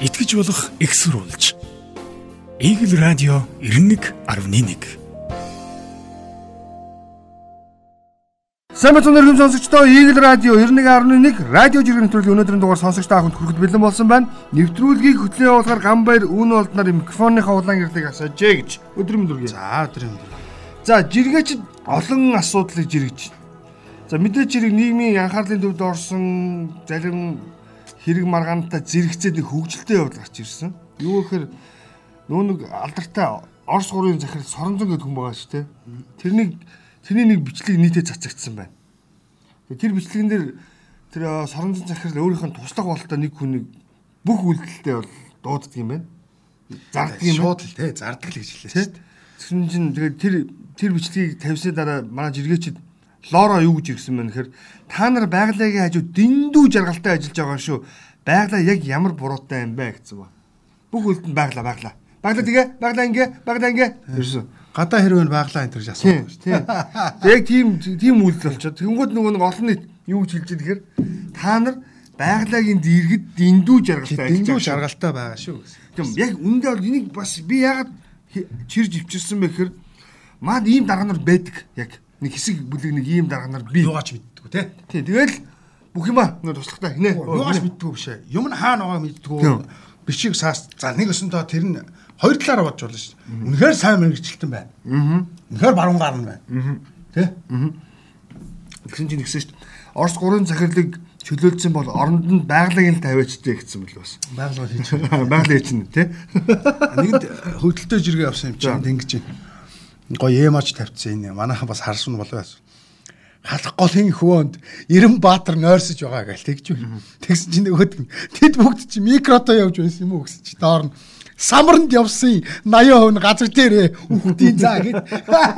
итгэж болох экссурулж. Игэл радио 91.1 Сайн бацхан өргөм сонсогчдоо Игэл радио 91.1 радио жиргэн нэвтрүүлгийн өнөөдрийн дугаар сонсогч та бүхэнд хүрэхэд бэлэн болсон байна. Нэвтрүүлгийг хөтлөн явуулахаар Гамбайр үүн болдноор микрофоныхаа улаан гэрлийг асаажээ гэж өдрөм дүргээ. За өдөр юм. За жиргээч олон асуудлыг жиргэж. За мэдээж хэрэг нийгмийн анхаарлын төвд орсон зарим хэрэг маргаантай зэрэгцээд нэг хөгжилтэй явдал гарч ирсэн. Юу гэхээр нөө нэг алдартай Орос гурийн захирал Соронзон гэдэг хүн байгаа шүү дээ. Тэрнийг тэрний нэг бичлэг нийтэд цацагдсан байна. Тэр бичлэгэн дээр тэр Соронзон захирал өөрийнх нь туслах бололтой нэг хүнийг бүх үйлдэлтэй бол дууддаг юм байна. Зардаг юм шууд л тий зардаг л гэж хэлээ шүү дээ. Тэгсэн чинь тэгээд тэр тэр бичлэгийг тавьсны дараа манай жиргээчд лоро юу гэж ирсэн мэн гэхээр та нар байгалийн хажуу дэндүү жаргалтай ажиллаж байгаа шүү. Байгалаа яг ямар буруутай юм бэ гэсэн ба. Бүх үлдэнд байгалаа байгалаа. Байгалаа тэгээ байгалаа ингээ байгалаа ингээ ирсэн. Гадаа хэрвээ байглаа энэ төрж асуух шүү дээ. Яг тийм тийм үйлдэл болчиход. Тэнгүүд нөгөө нэг олон нийт юу гэж хэлж байгаа тэгэхээр та нар байгалагийн дэргэд дэндүү жаргалтай дэндүү жаргалтай байгаа шүү. Тийм яг үндэ бол энийг бас би ягаад чирж ивчирсэн бэ гэхээр маад ийм дарга нар байдаг яг нэг хэсэг бүлэг нэг ийм дарга нар би юугаач мэддэггүй те. Тий тэгэл бүх юма нөө туслахтай хинэ. Юугаач мэддэггүй биш ээ. Юм нь хаана байгаа мэддэггүй. Бичиг саас за нэг өсөнтөө тэр нь хоёр талаараа бодж болно шүү. Үнэхээр сайн мэрэгчлэлтэн байна. Аа. Үнэхээр баруун гарна байна. Аа. Тэ? Аа. Тэгсэн чинь нэгсэн шүү. Орос гурван захирлыг чөлөөлсөн бол оронд нь байгалийн л тавиачдээ гэсэн мэл бас. Байгалаа хийж. Байгалийн чинь тий. Нэгэнд хөлтөлтөө жиргээ авсан юм чинь ингэж байна гоё эмаач тавьчихсан энэ манайхан бас харсан болоо байсан. Халах голын хөвөнд 90 баатар нойрсож байгаа гэл тэгж байна. Тэгсэн чинь нөгөөд тэд бүгд чи микрото явж байсан юм уу гэсэн чи доор нь самарнд явсан 80% нь газар дээрээ үхтийн заа гэд.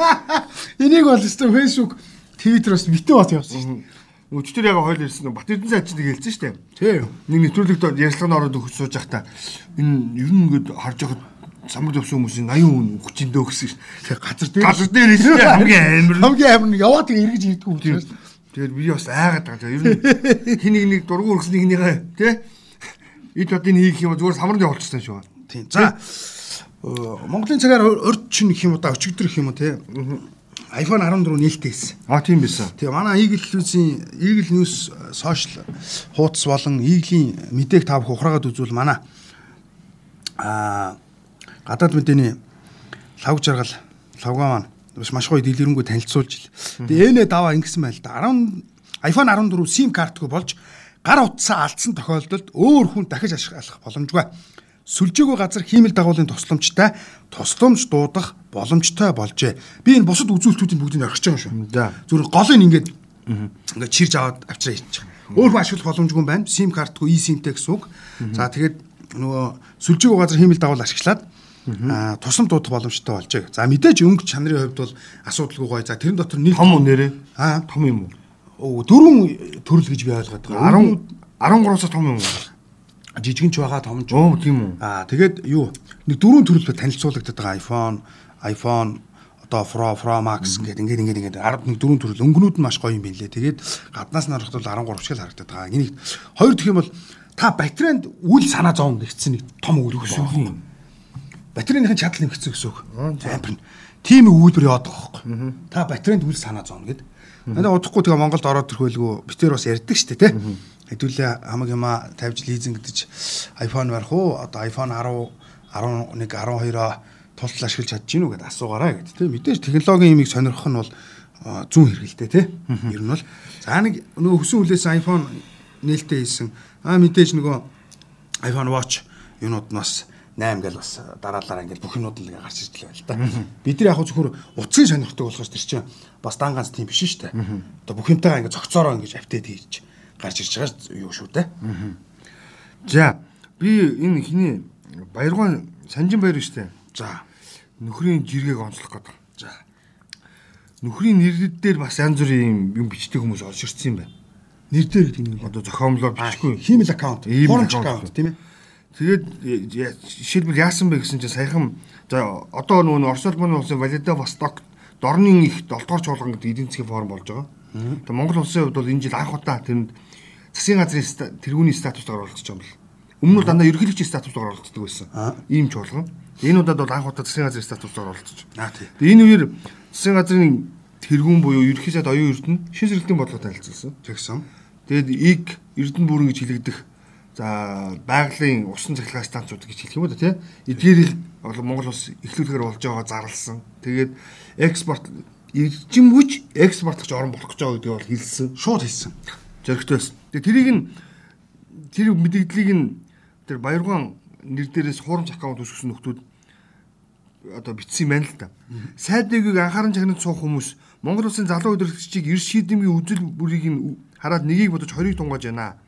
Энийг бол өстө фэйсбુક твиттероос битүү бат явсан шүү. Өчтөр яг хойл ирсэн Бат Эрдэнэ сайд чинь хэлсэн шүү дээ. Тийм. Нэг нэвтрүүлэгт ярилцлагын ороод өгч сууж байхдаа энэ ер нь ингээд харж байхад самбар төвсөн хүмүүсийн 80 хүн өгчин дөө гэсэн. Газар дээр газар дээр дээ хамгийн амар. Хамгийн амар нь яваад эргэж ирдэг хүмүүс. Тэгээд би бас айгаад байгаа. Ер нь хин нэг нэг дургуй өргөснэг нэрээ тий? Ид бодын хийх юм зүгээр самранд явуулчихсан шүү. Тийм. За Монголын цагаар урд чин гэх юм уу да өчигдөр гэх юм уу тий? iPhone 14 нээлттэй байсан. А тийм байсан. Тэгээ манай Eagle News-ийн Eagle News сошиал хуудас болон Eagle-ийн мэдээг та бүхэн ухраагаад үзвэл манай аа гадаад мэдээний лав жаргал лавга маань маш гоё дэлгэрэнгүй танилцуулж ил. Тэгээ энэ даваа ингэсэн байл да. 10 iPhone 14 SIM картгүй болж гар утсаа алдсан тохиолдолд өөр хүн дахиж ашиглах боломжгүй. Сүлжээгөө газар хиймэл дагуулын тусламжтай тусламж дуудах боломжтой болжээ. Би энэ бусад үзүүлэлтүүдийн бүгдийг орхиж байгаа шүү. Зүгээр гол нь ингээд ингээд чирж аваад авчраа хийчих. Өөр хүн ашиглах боломжгүй юм байна. SIM картгүй eSIM-тэй гэсэн үг. За тэгээд нөгөө сүлжээгөө газар хиймэл дагуул ашиглаад аа тусам дуудах боломжтой болжээ. За мэдээж өнгө чанарын хувьд бол асуудалгүй гоё. За тэрэн дотор нэг том нэрээ. Аа том юм уу? Дөрвөн төрөл гэж би ойлгоод байгаа. 10 13-аас том юм уу? Жижигэн ч байгаа, том ч. Оо тийм үү. Аа тэгээд юу? Нэг дөрвөн төрөл танилцуулагдаад байгаа iPhone, iPhone одоо Pro, Pro Max гэдэг ингээд ингээд ингээд 10 нэг дөрвөн төрөл өнгөнүүд нь маш гоё юм билээ. Тэгээд гаднаас нь харахад бол 13 шиг харагдаад байгаа. Энийг хоёр дэх юм бол та батаренд үл санаа зовно гэсэн нэг том үг өгсөн батарейных чадал нэмэгдсэн гэсэн үг. Ампер нь. Тийм үйлдвэр яваад байгаа хөөхгүй. Та батарейнд үл санаа зовно гэд. Надад удахгүй тэгээ Монголд ороод төрхөөлгөө битэр бас ярьдаг дээ, тий. Хэдүүлээ хамаг юма тавьж лизинг гэдэж iPhone барих уу? Одоо iPhone 10 11 12-оо тултал ашиглаж чадж гинүү гэдээ асуугаарай гэд. Тэ мэдээж технологийн юмыг сонирхох нь бол зүүн хэрэгэлтэй тий. Ер нь бол за нэг нөгөө хөсөн хүлээс iPhone нээлттэй хийсэн. Аа мэдээж нөгөө iPhone Watch юунууд нь бас 8 гэл бас дараалалаа ингээл бүх юмуд л гарч ирж байгаа л да. Бид нар яг зөвхөр утсын сонирхдаг болохоос тэр чинь бас дан ганц тийм биш шүү дээ. Одоо бүх юмтайгаа ингээд зөгцөөрөө ингээд апдейт хийж гарч ирж байгаа юу шүү дээ. За би энэ хиний баяргоо санжин баяр шүү дээ. За нөхрийн жиргэг онцлох гэдэг. За нөхрийн нэрлэл дээр бас янз бүрийн юм бичдэг хүмүүс олж ирсэн юм байна. Нэр дээр гэдэг нь одоо зохиомлоо бичихгүй. Хиймэл аккаунт, форумч аккаунт тийм ээ Тэгээд жишээлбэл яасан бэ гэсэн чинь саяхан за одоо нөгөө Орос улмын улсын Владивосток дорны их 7 дугаар чуулган гэдэг эдийн засгийн форум болж байгаа. Тэгээд Монгол улсын хувьд бол энэ жил анх удаа тэнд засгийн газрын тэргүүний статуст оруулах гэж байгаа юм л. Өмнө нь дандаа ерөнхийлөгчийн статусаар оролцдог байсан. Ийм чуулган. Энэ удаад бол анх удаа засгийн газрын статусаар оролцож. Аа тий. Тэгээ энэ үеэр засгийн газрын тэргүүн буюу ерөнхий сайд оюун эрдэнэ шин сэргэлтийн бодлого танилцуулсан. Тэгсэн. Тэгэд иг эрдэнэ бүрэн гэж хэлэгдэх за байгалийн усан цахилгаан станцууд гэж хэлэх юм уу да тий. Эдгээрийг бол Монгол улс эхлүүлэхээр болж байгаа зарлсан. Тэгээд экспорт эржимгүч экспортлогч орн болох гэж байгаа гэдгийг бол хэлсэн. Шууд хэлсэн. Зоригтой байсан. Тэгээ тэрийг нь тэр мэдээллийг нь тэр Баяргаан нэр дээрээс хуурамч аккаунт үүсгэсэн нөхдүүд одоо бичсэн юм байна л да. Сайд нэгийг анхааран чагнаж суух хүмүүс Монгол улсын залуу удирдлагчийг эрс шийдэмгийн үзэл бүрийг нь хараад нэгийг бодож хорийг тунгааж байна.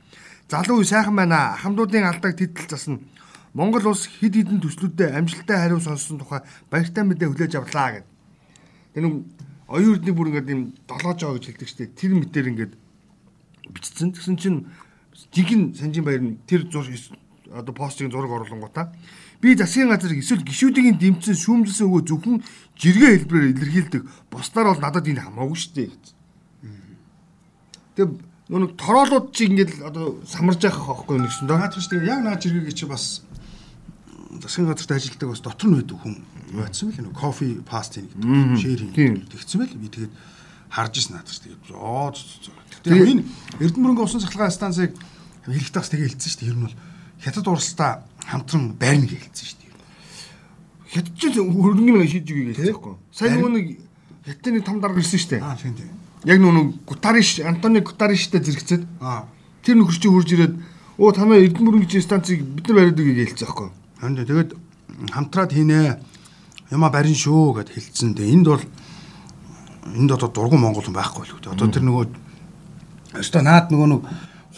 Залуу үе сайхан байна. Хамдуудын алдааг тэтэл засна. Монгол улс хид хідэн төслүүдэд амжилттай хариу сонссон тухай баяртай мэдээ хүлээж авлаа гэд. Тэр нэг оюун эрдний бүр ингээд юм долоож байгаа гэж хэлдэг штеп. Тэр мэтэр ингээд бичсэн. Тэгсэн чинь жинхэнэ Санжин баяр нь тэр зур одоо постын зураг оруулангуудаа би засгийн газар эсвэл гişүүдийн дэмцэн шүүмжилсэн өгөө зөвхөн жиргээ хэлбэрээр илэрхийлдэг. Бусдаар бол надад энэ хамаагүй шүү дээ гэж. Нүг тороолууд чи ингээд одоо самарж явах юу нэгсэн. Наадах шүү дээ. Яг наад жиргээг чи бас засгийн газарт ажилладаг бас дотор нь байдаг хүн байсан мэл нэг кофе пастын гэдэг шеэр Тийм. хийх тэгсэн байл би тэгээд харж ирсэн наадах шүү дээ. Оо тэгээд энэ Эрдэнэ мөрөнгө усан цахилгаан станцыг хэлэхдээ бас тэгээ хэлсэн шүү дээ. Ер нь бол хятад уралстаа хамтран байрны хэлсэн шүү дээ. Хятадч хөрөнгөний шийдэж үгүй гэлээ байхгүй. Сайн нөгөө нэг хятадны нэг том дарга ирсэн шүү дээ. Аа тийм тийм. Яг нөгөө Гутариш Антони Гутариштэй зэрэгцээд тэр нөхөр чи хурж ирээд оо танаа Эрдэнэ мөрөнгөний станцыг бид нар бариад үгүй гэлээ байхгүй. харин тэгээд хамтраад хийнэ. Яма барин шүү гэд хэлсэн. Тэгээ энд бол энд одоо дургуун монгол байхгүй л үү. Одоо тэр нөгөө өстой наад нөгөө нэг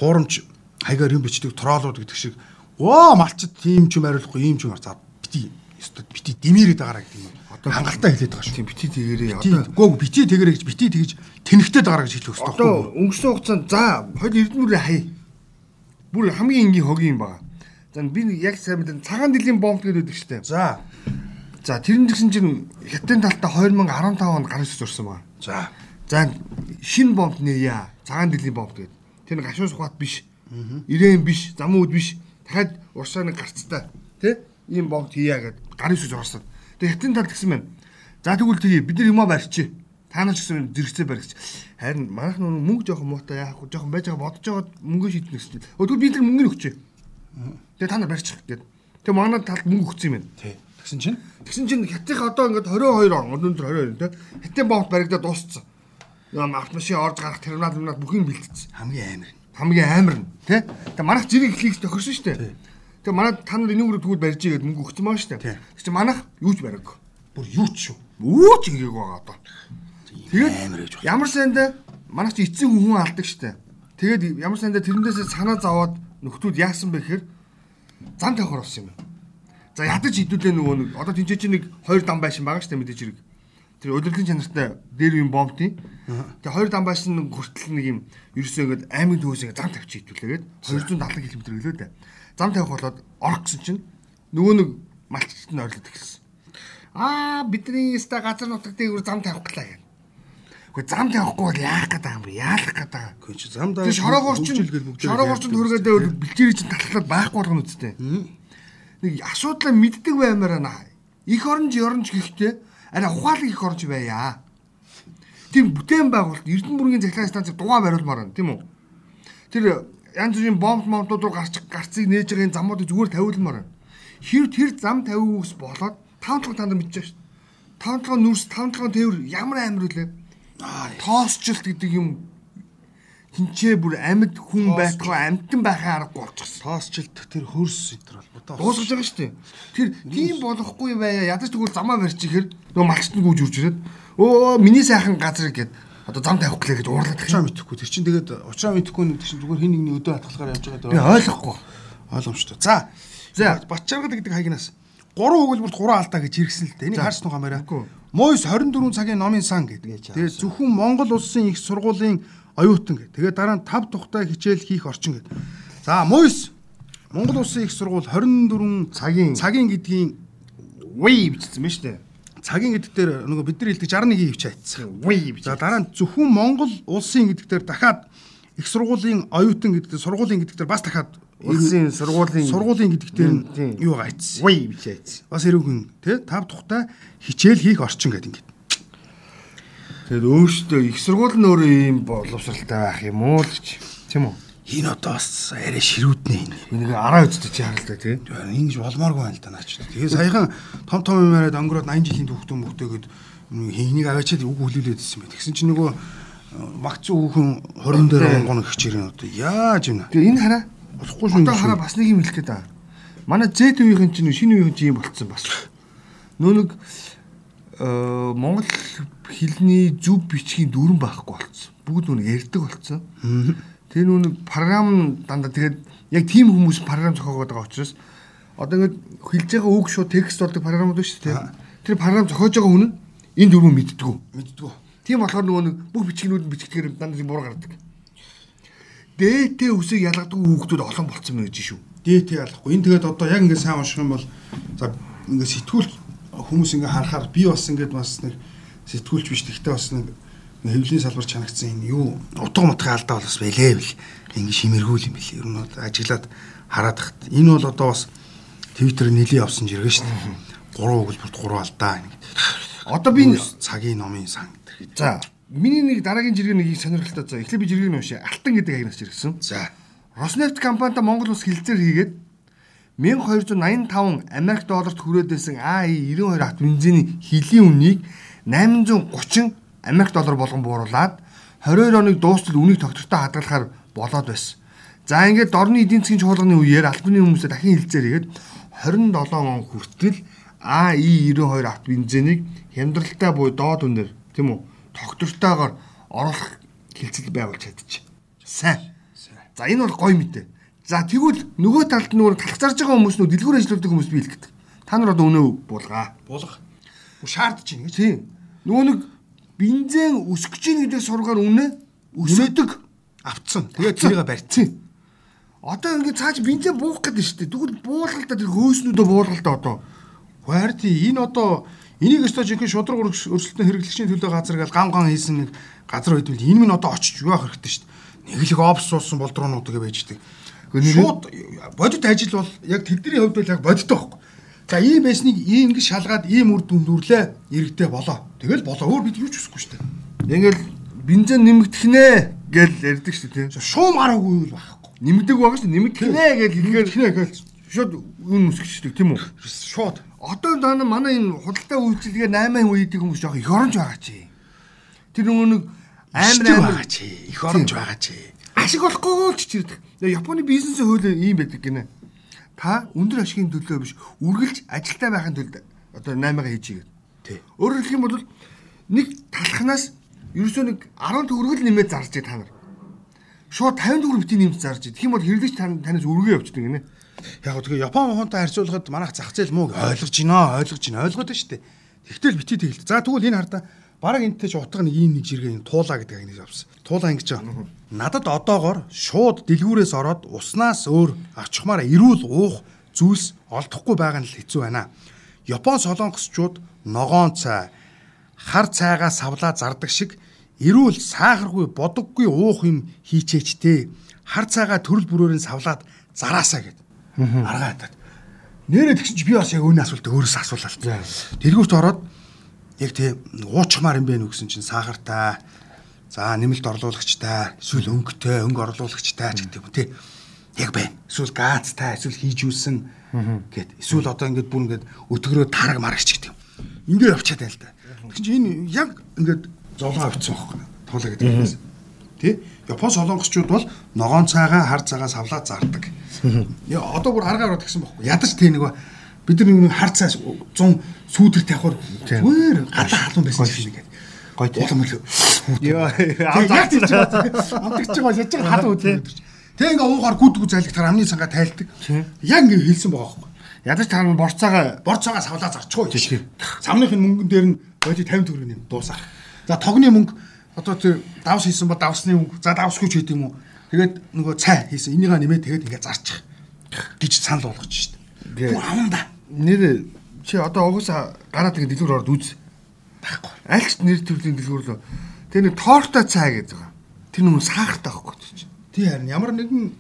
хуурамч хаягаар юм бичдэг троолууд гэдэг шиг оо малчд тийм ч юм хариулахгүй ийм ч юм за бити өстой бити дэмэрэд байгаараа гэдэг юм. Одоо хангалттай хэлээд байгаа шүү. Тийм бити тэгэрээ одоо Гөө бити тэгэрэй гэж бити тэгж тэнхтэй байгаараа гэж хэлэх өстой. одоо өнгөрсөн хугацаанд за Эрдэнэ мөрөө хай. Бүр хамгийн энгийн хогийн юм байна. За би яг сайн мэдэн цагаан дилийн бомб гэдэг шүү дээ. За. За тэрэн гэсэн чинь хятадын талдаа 2015 онд сүс зурсан байна. За. За шинэ бомб нээя. Цагаан дилийн бомб гэдэг. Тэр нэг гашуус ухаат биш. Ирээн биш, замууд биш. Дахиад урсаа нэг гарцтай. Тэ? Ийм бомб хийя гэд гарын сүс зурсан. Тэгээ хятадын талд гисэн байна. За тэгвэл тэгээ бид нар юмаа барьчих. Та нар ч гэсэн зэрэгцээ барьж. Харин манайх нүг мөнгө жоохон муутай яах вэ? Жоохон байж байгаа бодож байгаа мөнгө шийднэ гэсэн чинь. Өдөр би тэр мөнгөний өгчээ. Тэгээ та нар барьчих гэд. Тэгээ манай талд мөнгө өгсөн юм байна. Тий. Тэгсэн чинь Тэгсэн чинь хятадынх одоо ингээд 22 он өнөөдөр 22 те. Хятадын бомб баригдаад дууссан. Яа автомашин орж гарах терминал терминал бүхийг бэлтцсэн. хамгийн амар нь. Хамгийн амар нь те. Тэгээ манайх жирийг ихлийг тохирсон шүү дээ. Тэгээ манай та нар энийг рүү тэгвэл барьж игээд мөнгө өгсөн Тий. дээ. Тэг чи манайх юу ч бариг. Бүр юу ч шүү. Юу ч ингээг байгаа одоо. Тэгээд ямар сандаа манайх чи эцэг хүн алдаг шүү дээ. Тэгээд ямар сандаа тэрнээсээ санаа зовоод нөхдүүд яасан бэ гэхээр зам тавихаар болсон юм. За ядаж хідүүлээ нөгөө нэг одоо тэнцээ чи нэг хоёр дам байшин байгаа дээ мэдээж хэрэг. Тэр удирдлагын чанартай дээр юм бомбтын. Тэгээ хоёр дам байшин хүртэл нэг юм ерөөсөө ингээд аймаг төвөөс ингээд зам тавьчих хідүүлээгээд 270 км өлөө дээ. Зам тавих болоод орох гэсэн чинь нөгөө нэг малчт нь ойрлоод эхэлсэн. Аа бидний ста газар нутаг дээр зам тавих гэлээ гэх. Гэхдээ зам тавихгүй бол яах гэдэг юм бэ? Яалах гэдэг юм. Гүн чи замдаа Тэр шороогорчин шороогорчин хүргээд байвал бэлчээрийн чинь талхлаад байхгүй болгоно үсттэй. Нэг асуудлаа мэддэг баймаар наа. Их оронж ёронж гэхдээ арай ухаалаг их оронж байя. Тийм бүтээн байгуулалт Эрдэнэ бүргийн захиалгын станцыг дугаа бариулмаар байна, тийм үү? Тэр янз бүрийн бомб момтууд руу гарч гарцыг нээж байгаа энэ замуудыг зүгээр тавиулмаар байна. Хэр тэр зам тавиугс болоод таван толгой танд мэдчихэж дээ. Таван толгой нүрс, таван толгой тээвэр ямар амар үлээ. Тоосчлт гэдэг юм тэнцээ бүр амьд хүн байхгүй амьтан байхын аргагүй болчихсон. тоосчлт тэр хөрс төр бол. Дуусгаж байгаа шүү дээ. Тэр тийм болохгүй байя. Ядаж тэгвэл замаа барьчих хэр нөгөө малчт нь гүйж үрж ирээд өө миний сайхан газар гэд одоо зам тавих гэлээ гэж уурлаад Учраа тахын. мэдэхгүй. Тэр чинь тэгээд учраа мэдэхгүй нэг чинь зүгээр хин нэгний өдөө хатгалгаар явж байгаа Би даа. ойлгохгүй. Ойлгомжтой. За. За. За Батчаргал гэдэг хаягнаас гурван өгүүлбэрт гурван алдаа гэж хэрэгсэн л дээ. Энийг харсан уу? Үгүй. Мойс 24 цагийн номын сан гэдэг. Тэгээд зөвхөн Монгол улсын их сургуулийн оюутан гэдэг. Тэгээд дараа нь 5 тухтай хичээл хийх орчин гэдэг. За Мойс Монгол улсын их сургууль 24 Цагийн цагийн гэдгийн way бичсэн байна шүү дээ. Цагийн гэдэг дээр нөгөө бид нар хэлдэг 61-ийн хөвч айтсан. За дараа нь зөвхөн Монгол улсын гэдэг дээр дахиад их сургуулийн оюутан гэдэг сургуулийн гэдэг дээр бас дахиад Улсын сургуулийн сургуулийн гэдэг дээр Тийм. юу гайцсан. Way бичээц. Бас эрүүхэн тий тав тухтай хичээл хийх орчин гэдэг ингээд. Тэгээд өөрөөсөө их сургууль нь өөрөө ийм боловсралтай байх юм уу л гэж. Тийм үү? Энэ одоо бас арай ширүүднэ энэ. Нэг араа үзтэж харалтай тий. Ингэж болмооргүй байна л да наач. Тэгээ саяхан том том юм яриад өнгөрөөд 80 жилийн хүүхдэн мөхтэйгээд хийнийг аваачаад үг хүлээлээд ирсэн байх. Тэгсэн чинь нөгөө магц хүүхэн 20 дээр онгон хичээрэн одоо яаж юм. Тэгээ энэ хараа. Болохгүй шүү. Одоо хараа бас нэг юм хэлэх гээд байгаа. Манай Z үеийн чинь шинэ үеийн чинь юм болцсон бас. Нөө нэг э Монгол хэлний зөв бичгийн дүрэн байхгүй болцсон. Бүгд нүг ярьдаг болцсон. Нүү нэг програм дандаа тэгээд яг тийм хүмүүс програм зохиогоод байгаа учраас одоо ингээд хэлж байгаа үг шууд текст болдог програмууд шүү дээ. Тэр програм зохиож байгаа хүн энэ дүрмөө мэддгүү. мэддгүү. Тийм болохоор нөгөө нэг бүх бичгнүүд нь бичгдэхээр дандаа тийм буруу гардаг. Дээтэй үсийг ялгадаг хүүхдүүд олон болцсон мэн гэж шүү. Дээтэй ялахгүй. Энэ тэгээд одоо яг ингэ сайн унших юм бол за ингэ сэтгүүл хүмүүс ингэ харахаар би бас ингэ бас нэг сэтгүүлч биш тэгтээ бас нэг хэвлийн салбар чанагдсан энэ юу утга мутгын алдаа бол бас байлээ бил. Ингэ шимэргүүл юм билээ. Ер нь ажиглаад хараад тахт. Энэ бол одоо бас Твиттер нэлээд явсан жиргээ шүү дээ. Гурван өгүүлбэрт гурван алдаа. Одоо би цагийн номын сан гэдэг. за миний нэг дараагийн жиргээ нэг сонирхолтой за эхлээ би жиргээг нь уншия. Алтан гэдэг агнаас жиргсэн. За. Роснефть компанитай Монгол улс хилцээр хийгээд 1285 Америк долларт хүрээд байсан АИ-92 авто бензиний хилийн үнийг 830 Америк доллар болгон бууруулад 22 оныг дуустал үнийг тогтвортой хадгалахаар болоод байсан. За ингээд дорны эдийн засгийн чуулганы үеэр албаны хүмүүсээ дахин хилцээр хийгээд 27 он хүртэл АИ-92 авто бензинийг хямдралтай буй доод үнээр тийм үү тогтвортойгоор оруулах хилцэл байгуулж чадчих. Сайн. За энэ бол гоё мэдээ. За тэгвэл нөгөө талд нөгөө талх зарж байгаа хүмүүс нөө дэлгүүр ажилладаг хүмүүс би хэлэх гэдэг. Та нар одоо өнөө буулгаа. Булах. Шаардж байна гэж. Тийм. Нөгөө нэг бензин өсгөж ийн гэдэг сургаар үнэ өсөдөг Авцсан. Тэгээд тэрийг барьцсан. Одоо ингээд цааш бензин буух гэдэг нь шүү дээ. Тэгвэл буулгал та тэр хөөснүүдөө буулгал та одоо. Хайрти энэ одоо энийг өстой жинхэнэ шудраг өрсөлдсөн хэрэглэгчийн төлөө газар гал гам гам хийсэн нэг газар байдвал энэ минь одоо очиж юу авах хэрэгтэй шүү дээ. Нэг л офс суусан болдроонууд гэж байждаг. Шууд бодит ажил бол яг тэдний хувьд бол яг бодиттой байхгүй. За ийм байсныг ийм ингэ шалгаад ийм үр дүнд үрлээ иргэдээ болоо. Тэгэл болоо өөр бид юу ч үсэхгүй шүү дээ. Ингээд бензин нэмэгдэх нэ гэж ярьдаг шүү дээ. Шуум гараагүй бол байхгүй. Нэмдэг байгаа шүү дээ. Нэмэгдэх нэ гэж хэлгээр Хинэ гээл шууд үн дээ тийм үү? шууд Одоо дана манай энэ худалдаа үйлчилгээ 8 үеийн хүмүүс жоох их оронж байгаа чи. Тэр нөгөө нэг амар амар байгаа чи. Их оромж байгаа чи. ашиг болохгүй ч чирдэг. Японы бизнесийн хууль ийм байдаг гинэ. Та өндөр ашигын төлөө биш, үргэлж ажилтаа байхын тулд одоо 8-аа хийж игээд. Тий. Өөрөөр хэлэх юм бол нэг талхнаас ерөөсөө нэг 10 төгрөгөл нэмээд зарж та нар. Шууд 50 төгрөг битгий нэмж зарж. Тэгэх юм бол хэрэглэгч тань- танаас өргөө явчихдаг гинэ. Яг гоо тэгээ Япон хонтой харьцуулахад манайх зах зээл муу ойлгож байна ойлгож байна ойлгоод байна шүү дээ. Тэгтэл бити тэгэлт. За тэгвэл энэ хардаа бараг энэтэй ч утга нэг ийм нэг жиргээ энэ туулаа гэдэг агныг авсан. Туулаа ингэж байгаа. Надад одоогор шууд дэлгүүрээс ороод уснаас өөр авчихмаар эрүүл уух зүйлс олдохгүй байгаа нь л хэцүү байна. Япон солонгосчууд ногоон цай хар цайгаа савлаа зардаг шиг эрүүл сахаргүй бодоггүй уух юм хийчээчтэй хар цайгаа төрөл бүрөөр нь савлаад зараасаа гэд. Аргаа хатаад. Нэрээ тэгсэн чи би бас яг өөрийн асуултыг өөрөөсөө асуулаа. Дэлгүүрт ороод яг тийм уучмаар юм бэ нү гэсэн чинь сахартай за нэмэлт орлуулагчтай эсвэл өнгөтэй өнгө орлуулагчтай ч гэдэг юм тий. Яг байна. Эсвэл газтай эсвэл хийж үүсэн гэд. Эсвэл одоо ингээд бүр ингээд өтгөрөө тараг марагч гэдэг юм. Ингээд явчихад байл та. Тэгсэн чинь энэ яг ингээд золгоо авчихсан байхгүй. Туулаа гэдэг юм. Тий? Япон солонгосчууд бол ногоон цайгаа хар цагаа савлаад зардаг. Яа одоо бүр аргаар ороод гисэн байхгүй. Ядаж тий нэг бид нар нэг хар цай 100 сүүдэр тавихаар зүгээр гадаа халуун байсан шиг гэдэг. Гоё тий. Йоо, ам заагч. Амтгч байгаа яаж байгаа халуун үүдээ. Тэг ингээ уухаар гүдгүү зайлгтаар амны цангаа тайлдаг. Яг ингээ хэлсэн байгаа байхгүй. Ядаж та нар борцоогоо Борцоогоо савлаа зарчихгүй гэж. Самныхын мөнгөн дээр нь боди 50 төгрөг нэм дуусах. За тогны мөнгө одоо тэр давс хийсэн ба давсны мөнгө. За давсгүй ч гэдэг юм уу. Тэгээд нөгөө цай хийсэн. Энийгээ нэмээд тэгээд ингээ зарчих гэж санал болгож. Гэ- Бүр аманда нэр чи одоо угсаа гараад ингэ дэлгүүр ороод үз. байхгүй. Альч нэр төрлийн дэлгүүр лөө. Тэгээ нэг тортой цай гэж байгаа. тэр нүн сахартай байхгүй тийм. Тий харин ямар нэгэн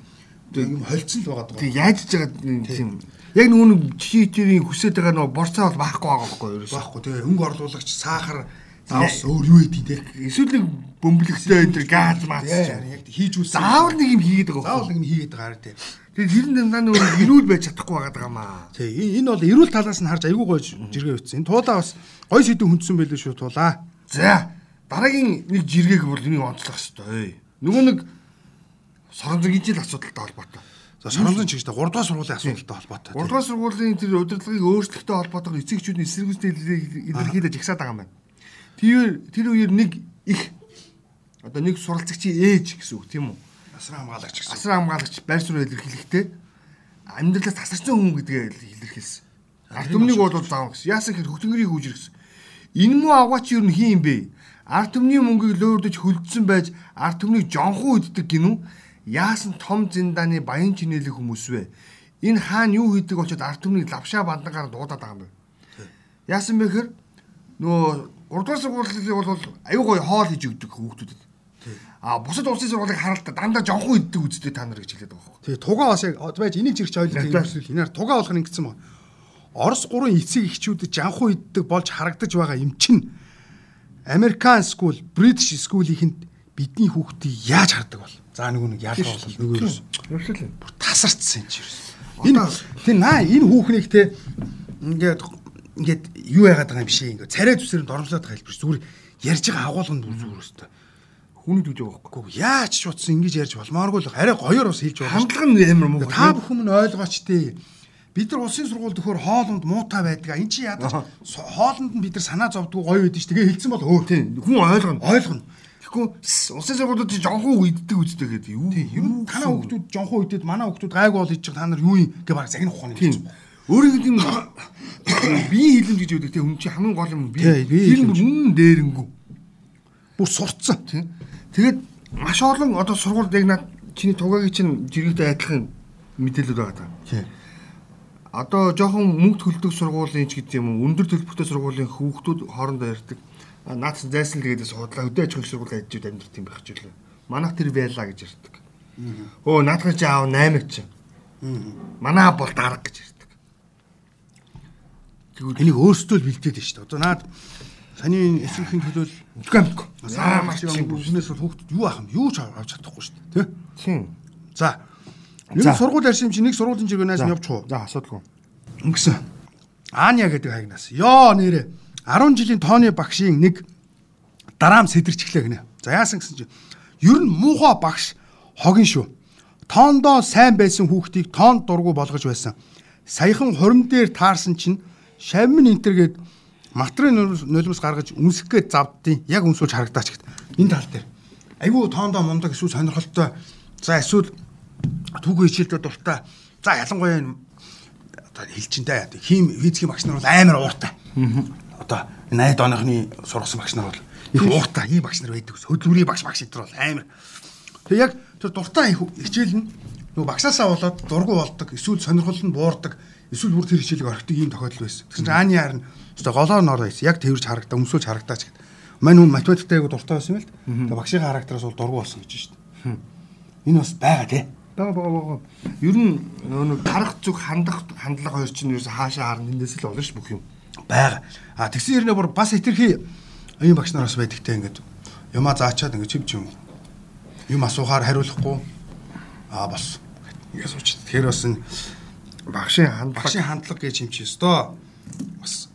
юм холцсон л байгаа даа. Тэг яаж иж байгаа тийм. Яг нүг читерийн хүсэж байгаа нөгөө борцоо бол байхгүй байгаа байхгүй юу? Байхгүй тэгээ хөнгө орлуулагч сахар заавс өөр юу гэдэг те. Эсвэл нэг бөмбөлөгтэй энэ газ маац. Яг хийж үсэн. Заавал нэг юм хийгээд байгаа. Заавал нэг юм хийгээд байгаа те. Тэгээд тэр нь наа нөгөө ирүүл байж чадахгүй байгаа маа. Тий энэ бол эрүүл талаас нь харж айгүй гоё жиргээ өгсөн. Энэ туулаа бас гоё сэдв хүндсэн байлээ шүү туулаа. За дараагийн нэг жиргээг бол энийг онцлох хэрэгтэй. Нөгөө нэг соронзон ижил асуудалтай холбоотой. За соронзон ч гэжтэй 3 дугаар сургуулийн асуудалтай холбоотой. 3 дугаар сургуулийн тэр удирдлагыг өөрчлөлттэй холбоотойгоор эцэгчүүдийн эсэргүүцтэй илэрхийлж ихсаад байгаа юм байна. Тэр тэр үеэр нэг их одоо нэг суралцагчийн ээж гэсэн үг тийм үү? Асран хамгаалагч гэсэн. Асран хамгаалагч байр суурь илэрхийлэхдээ амьдралаас тасарсан хүн гэдгээ илэрхийлсэн. Ард түмнийг бол заав гэсэн. Яасан гэхээр хөгтөнгөрийг үүжирсэн. Энэ муу аваач юу юм бэ? Ард түмний мөнгийг лөөрдөж хөлдсөн байж ард түмнийг жонхон үддэг гинүү. Яасан том зиндааны баян чинэлэг хүмүүс вэ? Энэ хаана юу хийдэг очоод ард түмнийг лавшаа бандангаар дуудаад байгаа юм бэ? Яасан бэ гэхээр нөгөө 3 дугаар сургуулийн бол аюу гой хоол хийж өгдөг хүүхдүүдэд. А бусад улсын сургуулийг харалтаа дандаа жонхон иддэг үстэй та нар гэж хэлээд байгаа байхгүй. Тий, тугаа бас яг байж энийг чирч ойлгох юм эсвэл хинаар тугаа болох нь ингэсэн байна. Орос гурван эцэг эхчүүдэд жанхуу иддэг болж харагдаж байгаа юм чинь American school, British school-ийхэнд бидний хүүхдийг яаж хардаг бол. За нөгөө нэг ялгаа бол нөгөө юу. Ерөөсөө бүр тасарцсан юм чи ерөөс. Энэ тий наа энэ хүүхнийг те ингээд ингээд юу яагаад байгаа юм бишээ ингээд царай зүсэрэнд оромжлоод байгаа хэлбэр зүгээр ярьж байгаа агуулганд бүр зүгээр өстой хүний дүүж байгаа байхгүй. Яаж ч утсан ингэж ярьж болмооргүй л арай гоёор бас хэлж байна. Хандлага нь амар муу. Та бүхэн нь ойлгооч тээ. Бид нар улсын сургууль төхөр хоолунд муутай байдаг. Энд чи ядаж хоолнд нь бид нар санаа зовдгүй гоё байдаг ш. Тэгээ хэлсэн бол өө тийм хүн ойлгоно. Ойлгоно. Тэгэхгүй улсын сургуулиуд жонхон үйддэг үстэй гэдэг юу? Тийм ер нь танаа хүүхдүүд жонхон үйдэд манай хүүхдүүд гайгүй бол хийж та нар юу юм гэ баг загнах ухааны гэж. Өөрөөр тийм бие хилэн гэж үүдэг тийм хүн чи хамгийн гол юм бие. Нь үнэн дээрэнгүү. Бүр сурцсан. Тийм. Тэгээд маш олон одоо сургуульд яг над чиний тугаагийн чинь жиргэтэй адилхан мэдээлэл байгаа даа. Тийм. Одоо жоохон мөнгө төлдөг сургуулийн ч гэдэг юм уу өндөр төлбөртэй сургуулийн хүүхдүүд хоорондоо ярьдаг. Наац зайсан л гэдээс худлаа өдөө аж ахуйн сургууль ажиллаж амьдрт юм байх ч үлээ. Манайх тэр байла гэж ярьдаг. Өө наадах чи аав 8 ч. Манаа бол дарга гэж ярьдаг. Тэгвэл энийг өөрсдөө л бэлдээд байна шүү дээ. Одоо наад Саний эсрэхин төлөөл үгүй амтгүй. Аа маш юм бүснээс бол хүүхдүүд юу ах юм? Юу ч авч чадахгүй шүү дээ. Тэ? Тийм. За. Нэг сургууль ярьсан юм чи нэг сургуулийн жиргэнээс нь явчих уу? За асуудалгүй. Ингэсэн. Аня гэдэг хайгнаас. Йоо нэрэ 10 жилийн тооны багшийн нэг дараам сэтэрчглээ гинэ. За яасан гэсэн чи ер нь муухай багш хогин шүү. Тоондоо сайн байсан хүүхдийг тоонд дургу болгож байсан. Саяхан хурим дээр таарсан чинь шавмын энтергээд матрын нулимс гаргаж үнсэх гээд завддیں۔ Яг үнсүүлж харагдаач гэт. Энэ тал дээр. Айгүй тоондоо мундаг эсвэл сонирхолтой. За эсвэл түүхий хичээлдээ дуртай. За ялангуяа одоо хэлчинтэй хим физикийн багш нар бол амар ууртай. Одоо 80 оныхны сургасан багш нар бол их ууртай ийм багш нар байдаг. Хөдөлмөрийн багш багш энэ бол амар. Тэг яг тэр дуртай хичээл нь нөгөө багшаасаа болоод дургу болдог, эсвэл сонирхол нь буурдаг, эсвэл бүр тэр хичээлийг орхидог ийм тохиолдол байсан. Тэгсэн чинь ааны харна Өстө голоор нор байсан. Яг тэрж харагдаа, өмсөж харагдаач гэд. Мань хүн математиктэй айгу дуртай байсан юм л. Тэгээ багшийн характераас бол дургу болсон гэж шүү дээ. Энэ бас байгаа тий. Бага бага бага. Ер нь нөгөө дарах зүг хандах хандлага хоёр чинь ерөөсө хаашаа харна эндээс л болно ш бүх юм. Бага. А тэгсэн хэрнээ бүр бас хитрхи ийм багш нар бас байдагтай ингээд юмаа заачаад ингээд чив чив юм асуухаар хариулахгүй аа бас ингээд сууч. Тэгэхээр бас энэ багшийн хандлага багшийн хандлага гэж юм чи өстөө бас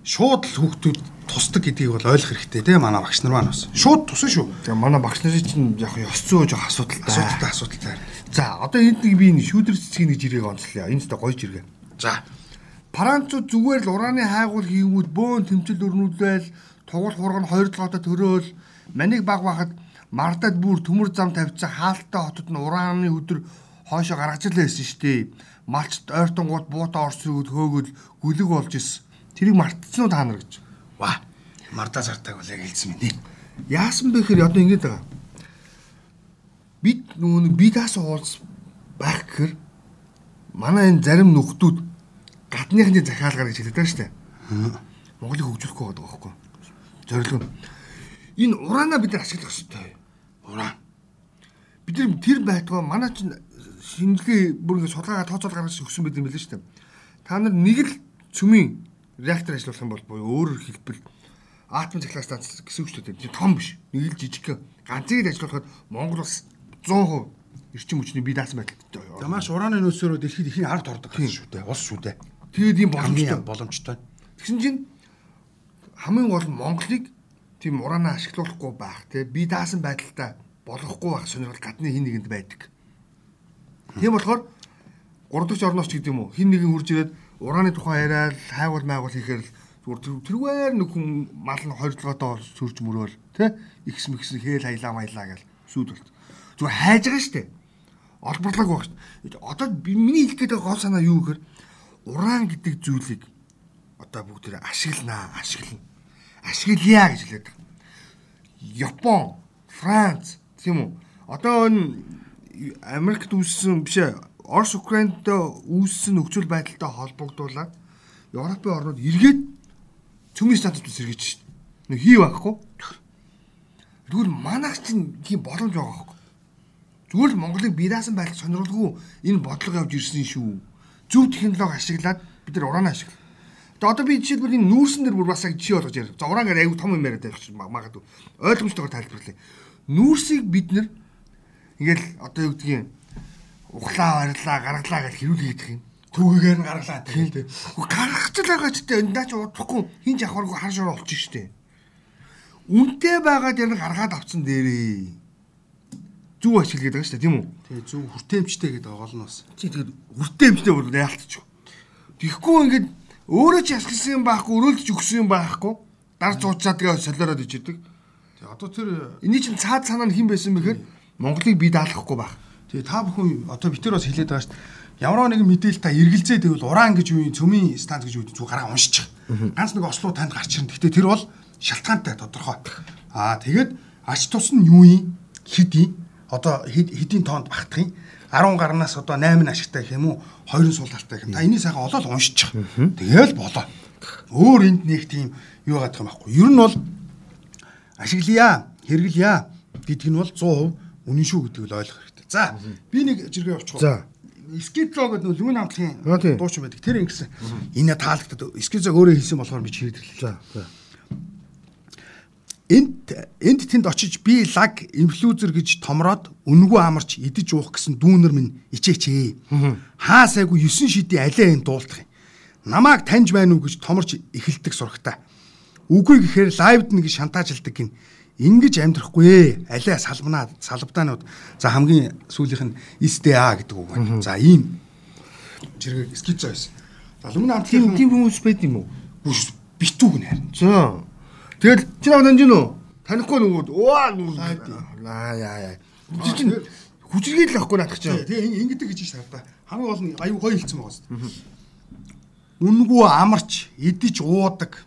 шууд л хүүхдүүд тусдаг гэдгийг бол ойлгох хэрэгтэй тийм манай багш нар маань бас шууд тусан шүү. Тэгээ манай багш нарын чинь яг ёс зүй жоох асуудалтай. Асуудалтай асуудалтай. За одоо энд нэг би энэ шүүдэр цэцгийн нэг жиргэг онцлоо. Энэ ч гоё жиргээ. За Паранцууд зүгээр л урааны хайгуул хийгүүд бөөн тэмцэл өрнүүлээл тугуул хурган хоёр толгойтой төрөөл манийг баг бахад мардад бүр төмөр зам тавьцаа хаалттай хотод нь урааны өдөр хоошо гаргаж байсан шүү дээ. Малчт ойртонгууд буутаа орсрогд хөөгөл гүлэг болж исэн. Тэрийг мартцсан уу та нар гэж. Мардаа зартаг бол яг хэлсэн мэт. Яасан бэ гэхээр одоо ингэж байгаа. Бид нөгөө нэг би таас уулз байх гэхээр манай энэ зарим нөхдүүд гадныхны захиалгаар гэж хэлдэг шүү дээ. Монголыг хөгжүүлэхгүй байдаг байхгүй. Зорилго нь энэ ураана бид нар ашиглах хэрэгтэй. Уран. бид нар тэр байтугай манай чинь шинжилгээ бүр ингэ судалгаа тооцоол гаргаж өгсөн байт юм билээ шүү дээ. Та нар нэг л цөмийн реактор ажиллуулах юм бол буюу өөрөөр хэлбэл атом цахилгаан станц гэсэн үг шүү дээ. Том биш. Нэг л жижиг ганцыг л ажиллуулахад Монгол улс 100% эрчим хүчний бие даасан байдалтай. За маш урааны нөөцөөрөө дэлхийд ихийн ард ордог гэсэн шүү дээ. Улс шүү дээ. Тэгээд ийм боломжтой. боломжтой. Тэгсэн чинь хамгийн гол нь Монголыг тийм ураанаа ашиглуулахгүй байх те бие даасан байдалтай болгохгүй байх сонирхол гадны хин нэгэнд байдаг. Тийм болохоор 3 дахь орноос ч гэдэг юм уу хин нэгэн хурж ирээд урааны тухай яриад хайгуул майгуул хийхээр л зүгээр тэр- тэрвээр нэг хүн мал нь 2 7 сүрж мөрөөл те ихс мэгс хээл хаялаа маялаа гэл сүйд болт. Зүгээр хайж байгаа штэ. Олборлог байх штэ. Одоо миний хэлэх байгаа гол санаа юу гэхээр уран гэдэг зүйлийг одоо бүгд тэр ашигланаа, ашиглана. Ашиглая гэж хэлээд байгаа. Япон, Франц тийм үү? Одоо энэ Америкт үүссэн биш ээ. Орос Украинд үүссэн нөхцөл байдалтай холбогдуулаад Европын орнууд эргээд цөмийн статус сэргийж шин. Нэг хий байхгүй. Тэгвэл манайх чинь тийм боломж байгаа байхгүй. Зүгээр л Монголыг биедаасан байдал сонирхолгүй энэ бодлого явж ирсэн шүү. Зөв технологи ашиглаад бид нар ураанаа ашиглав. Тэгээ одоо би жишээлбэл энэ нүүрсэн дээр бүр бас яг жишээ болгож ярив. За ураагаар аягүй том юм яриад байх чинь магадгүй. Ойлгомжтойгоор тайлбарлая. Нүүрсийг бид нар ингээл одоо юу гэдгийг ухлаа барилаа гаргалаа гэж хэрүүлээд их юм. Түүгээр нь гаргалаа тэгээд. Гаргах ч байгаа ч гэдэг энэ ч удахгүй хин ч авахаргүй хар шор болчих штеп. Үнтэй байгаад яг гаргаад авцсан дээрээ. Зүг ашиг гэдэг шүү дээ тийм үү? тэгээ зөв хүртээмжтэй гэдэг гол нь бас. Чи тэгээд хүртээмжтэй бол яалтчих. Тэгэхгүй ингээд өөрөө ч ясгсан юм байхгүй, өрөөлж өгсөн юм байхгүй. Дар зуучаад тэгээ солиороод ичдэг. Тэгээ одоо тэр Эний чинь цаад санаа нь хэн байсан бэхээр Монголыг бий даалгахгүй байх. тэгээ та бүхэн одоо битэр бас хэлээд байгаа дээ. Ямар нэгэн мэдээлэл та эргэлзээ тэгвэл уран гэж юу юм цөмийн станц гэж юу зүг гараа уншчих. Ганц нэг ослоо танд гарч ирнэ. Гэтэ тэр бол шалтгаантай тодорхой. Аа тэгээд ач тус нь юу юм? Хэд юм? Одоо хэд- хэдийн тоонд багтах юм? 10 гарнаас одоо 8 ашигтай гэх юм уу? 2 сул талтай гэх юм. Та энийг сайхан олоод уншчих. Тэгээл болоо. Өөр энд нэг тийм юу гадах юм байхгүй. Ер нь бол ашиглая, хэрэглэя гэдэг нь бол 100% үнэн шүү гэдгийг ойлгох хэрэгтэй. За, би нэг жиргээ явуучих. За. Скизо гэдэг хамтлагийн Аа, тийм. дуучин байдаг. Тэр ингэсэн. Энэ таалагдаад Скизо өөрөө хийсэн болохоор би чирээд ирлээ. За. Энд энд тэнд очиж би лаг инфлюзер гэж томроод үнгүй амарч идэж уух гэсэн дүүнер минь ичээчээ. Хаа сайгүй 9 шидий алиа энэ дуулах юм. Намааг таньж байна уу гэж томорч эхэлдэг сурагтаа. Үгүй гэхээр лайвд нэг шантаажлдаг гин. Ингиж амьдрахгүй ээ. Алиа салбнаа салбдаанууд. За хамгийн сүүлийнх нь SDA гэдэг үг байна. За ийм жиргээ скицо байсан. За лүмэн Тийм хамтлагийн тийм хүмүүс байд юм уу? бүш битүүг нэр. За. Тэгэл чи наваа данж гинөө? Танихгүй. Хайд юм. Аа яа яа. Чи чинь хүчргээл л ахгүй наадах чинь. Тэгээ ингэдэг гэж шаардаа. Хамгийн гол нь аюу гоё хэлсэн байгаа шүү дээ. Үнгүй амарч идэж уудаг.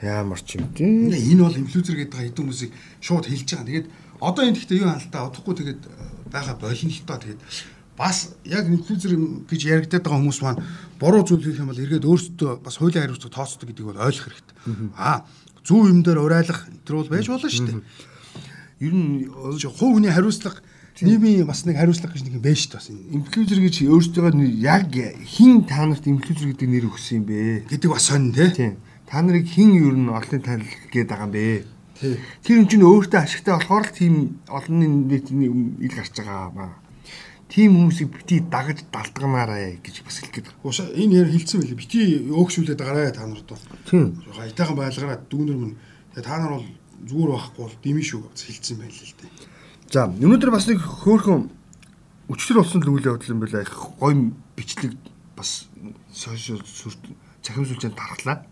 Ямар ч юм. Энэ бол инфлюенсер гэдэг хэдэн хүмүүсийг шууд хэлж байгаа. Тэгээд одоо энэ гэхдээ юу хаалтаа удахгүй тэгээд байгаа болно л тоо тэгээд бас яг инфлюенсер гэж яригадаад байгаа хүмүүс маань буруу зүйл хийх юм бол эргээд өөрсдөө бас хуулийн хариуцлага тооцдог гэдгийг бол ойлгох хэрэгтэй. Аа зөв юм дээр урайлах тэр бол байж болно шүү дээ. Ер нь хувь хүний хариуцлага нийгмийн бас нэг хариуцлага гэж нэг юм бас энэ. инфлюенсер гэж өөрсдөө яг хин та нарт инфлюенсер гэдэг нэр өгсөн юм бэ? гэдэг бас сонь тий. Тийм. Та нарыг хин ер нь олонний танил гээд байгаа юм бэ? Тэр юм чинь өөртөө ашигтай болохоор л тийм олонний нийтний ил гарч байгаа маа. Тийм хүмүүсийг бити дагаж далдганаарэ гэж бас хэлэх гээд байна. Ууша энэ яар хилцсэн байлээ. Бити өөгшүүлээд байгаарэ та нарт. Тийм. Жохоо айтайхан байлгараа дүүнэр мөн. Тэгээ та нар бол зүгээр байхгүй бол дими шүү гэж хилцсэн байлээ л дээ. За, өнөөдөр бас нэг хөөхөн өчтөр болсон л үйл явдал юм байна. Гоё бичлэг бас сошиал сүрт цахим сүлжээнд тархлаа.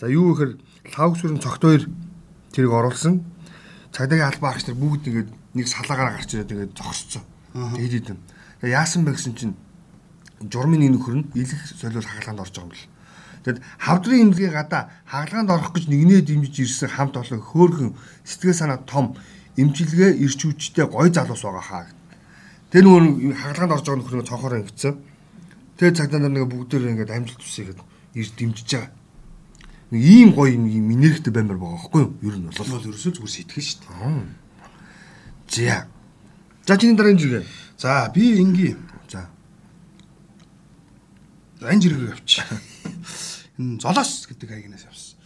За, юу гэхээр лавг сүрэн цогт хоёр тэрийг оруулсан. Цагдаагийн албаа агч нар бүгд ингээд нэг салаагаар гарч ирээд ингээд зогсцсон. Тэгээд идэв. Тэгээ яасан бэ гэсэн чинь журмын нэг нөхөр нь илэх солиор хагалгаанд орж байгаа юм бэл. Тэгэд хавдрын имлэгийн гадаа хагалгаанд орох гэж нэгнээ дэмжиж ирсэн хамт олон хөөхөн сэтгэл санаа том имчилгээ ирч хүчтэй гой залуус байгаа хаа. Тэр нөгөө хагалгаанд орж байгаа нөхрөө цонхоор ингэсэн. Тэгээ цагдаа нар нэг бүгдээр ингээд амжилт тусъя гэд ирж дэмжиж байгаа. Нэг ийм гоё юм ийм энергитэй баймар байгаа байхгүй юу? Ер нь бол. бол ерөөсөө зүгээр сэтгэл шүү дээ. За. За чиний дараагийн жиргээ. За би ингийн За. Энэ жиргээ явчих. Энэ золоос гэдэг хаягнаас явсан.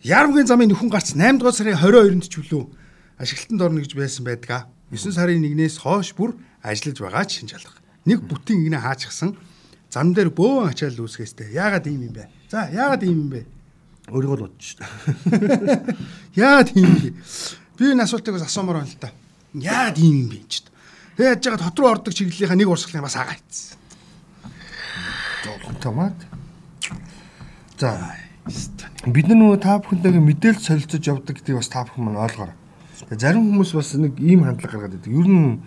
Ярамгийн замын нөхөн гарц 8 дугаар сарын 22-нд ч үлээ ашиглалтанд орно гэж байсан байдаг. 9 сарын 1-ээс хойш бүр ажиллаж байгаа ч шинж алга. Нэг бүтэн игнэ хаачихсан зам дээр бөөн ачаал үүсгээстэй. Яагаад ийм юм бэ? За яагаад ийм юм бэ? Өөрийгөө л бодчих. Яагаад ийм юм бэ? Би энэ асуултыг бас асуумаар байна л та. Яагаад ийм юм бэ ч. Тэгээ яаж яагаад хот руу ордог чиглэлийнхаа нэг урсгалын бас агаа ийцсэн. Томат. За. Бид нар нөгөө та бүхэнтэйгээ мэдээлэл солилцож явдаг гэдгийг бас та бүхэн маань ойлгоорой. Зарим хүмүүс бас нэг ийм хандлага гаргаад байдаг. Ер нь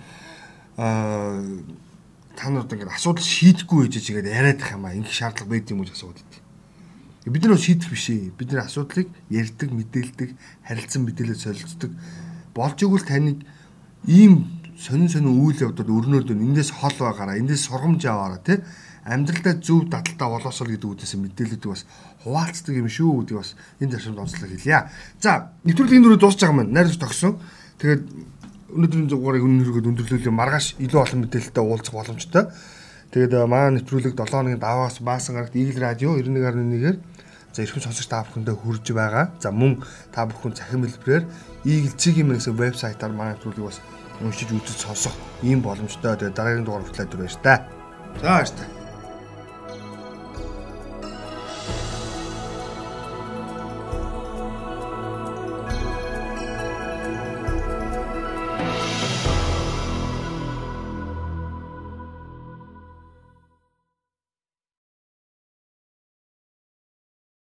аа та нарт ингээд асуудал шийдэхгүй байж чигээд яриад их юм аа. Ингэх шаардлага байд юм уу гэж асуудаг. Бид нар шийдэх биш ээ. Бид нар асуудлыг ярьдаг, мэдээлдэг, харилцан мэдээлэл солилцдог. Болж игэл таныг ийм сонин сонин үйл явдал өрнөөр дөр эндээс хол байгаараа, эндээс сургамж аваараа тий амьдралдаа зөв дадалтай болоосол гэдэг үгээс мэдээлэлдэг бас хуваалцдаг юм шүү гэдэг бас энэ зарчимд онцлог хэлье. За, нэвтрүүлгийн дөрөв дуусч байгаа маань найрч тогсон. Тэгээд өнөөдрийн дугаарыг өнөөдрөө өндөрлүүлээ маргааш илүү олон мэдээлэлтэй уулзах боломжтой. Тэгээд маань нэвтрүүлэг 7 хоногийн даваас баасан гарагт Eagle Radio 91.1-ээр за эрхэм сонсогч та бүхэндээ хүрж байгаа. За мөн та бүхэн цахим хэлбэрээр Eagle Cig-ийн гэсэн вебсайтаар маань нэвтрүүлгийг бас уншиж үзэж сонсох ийм боломжтой. Тэгээд дараагийн дугаар хүртэл байж та. За баяр та.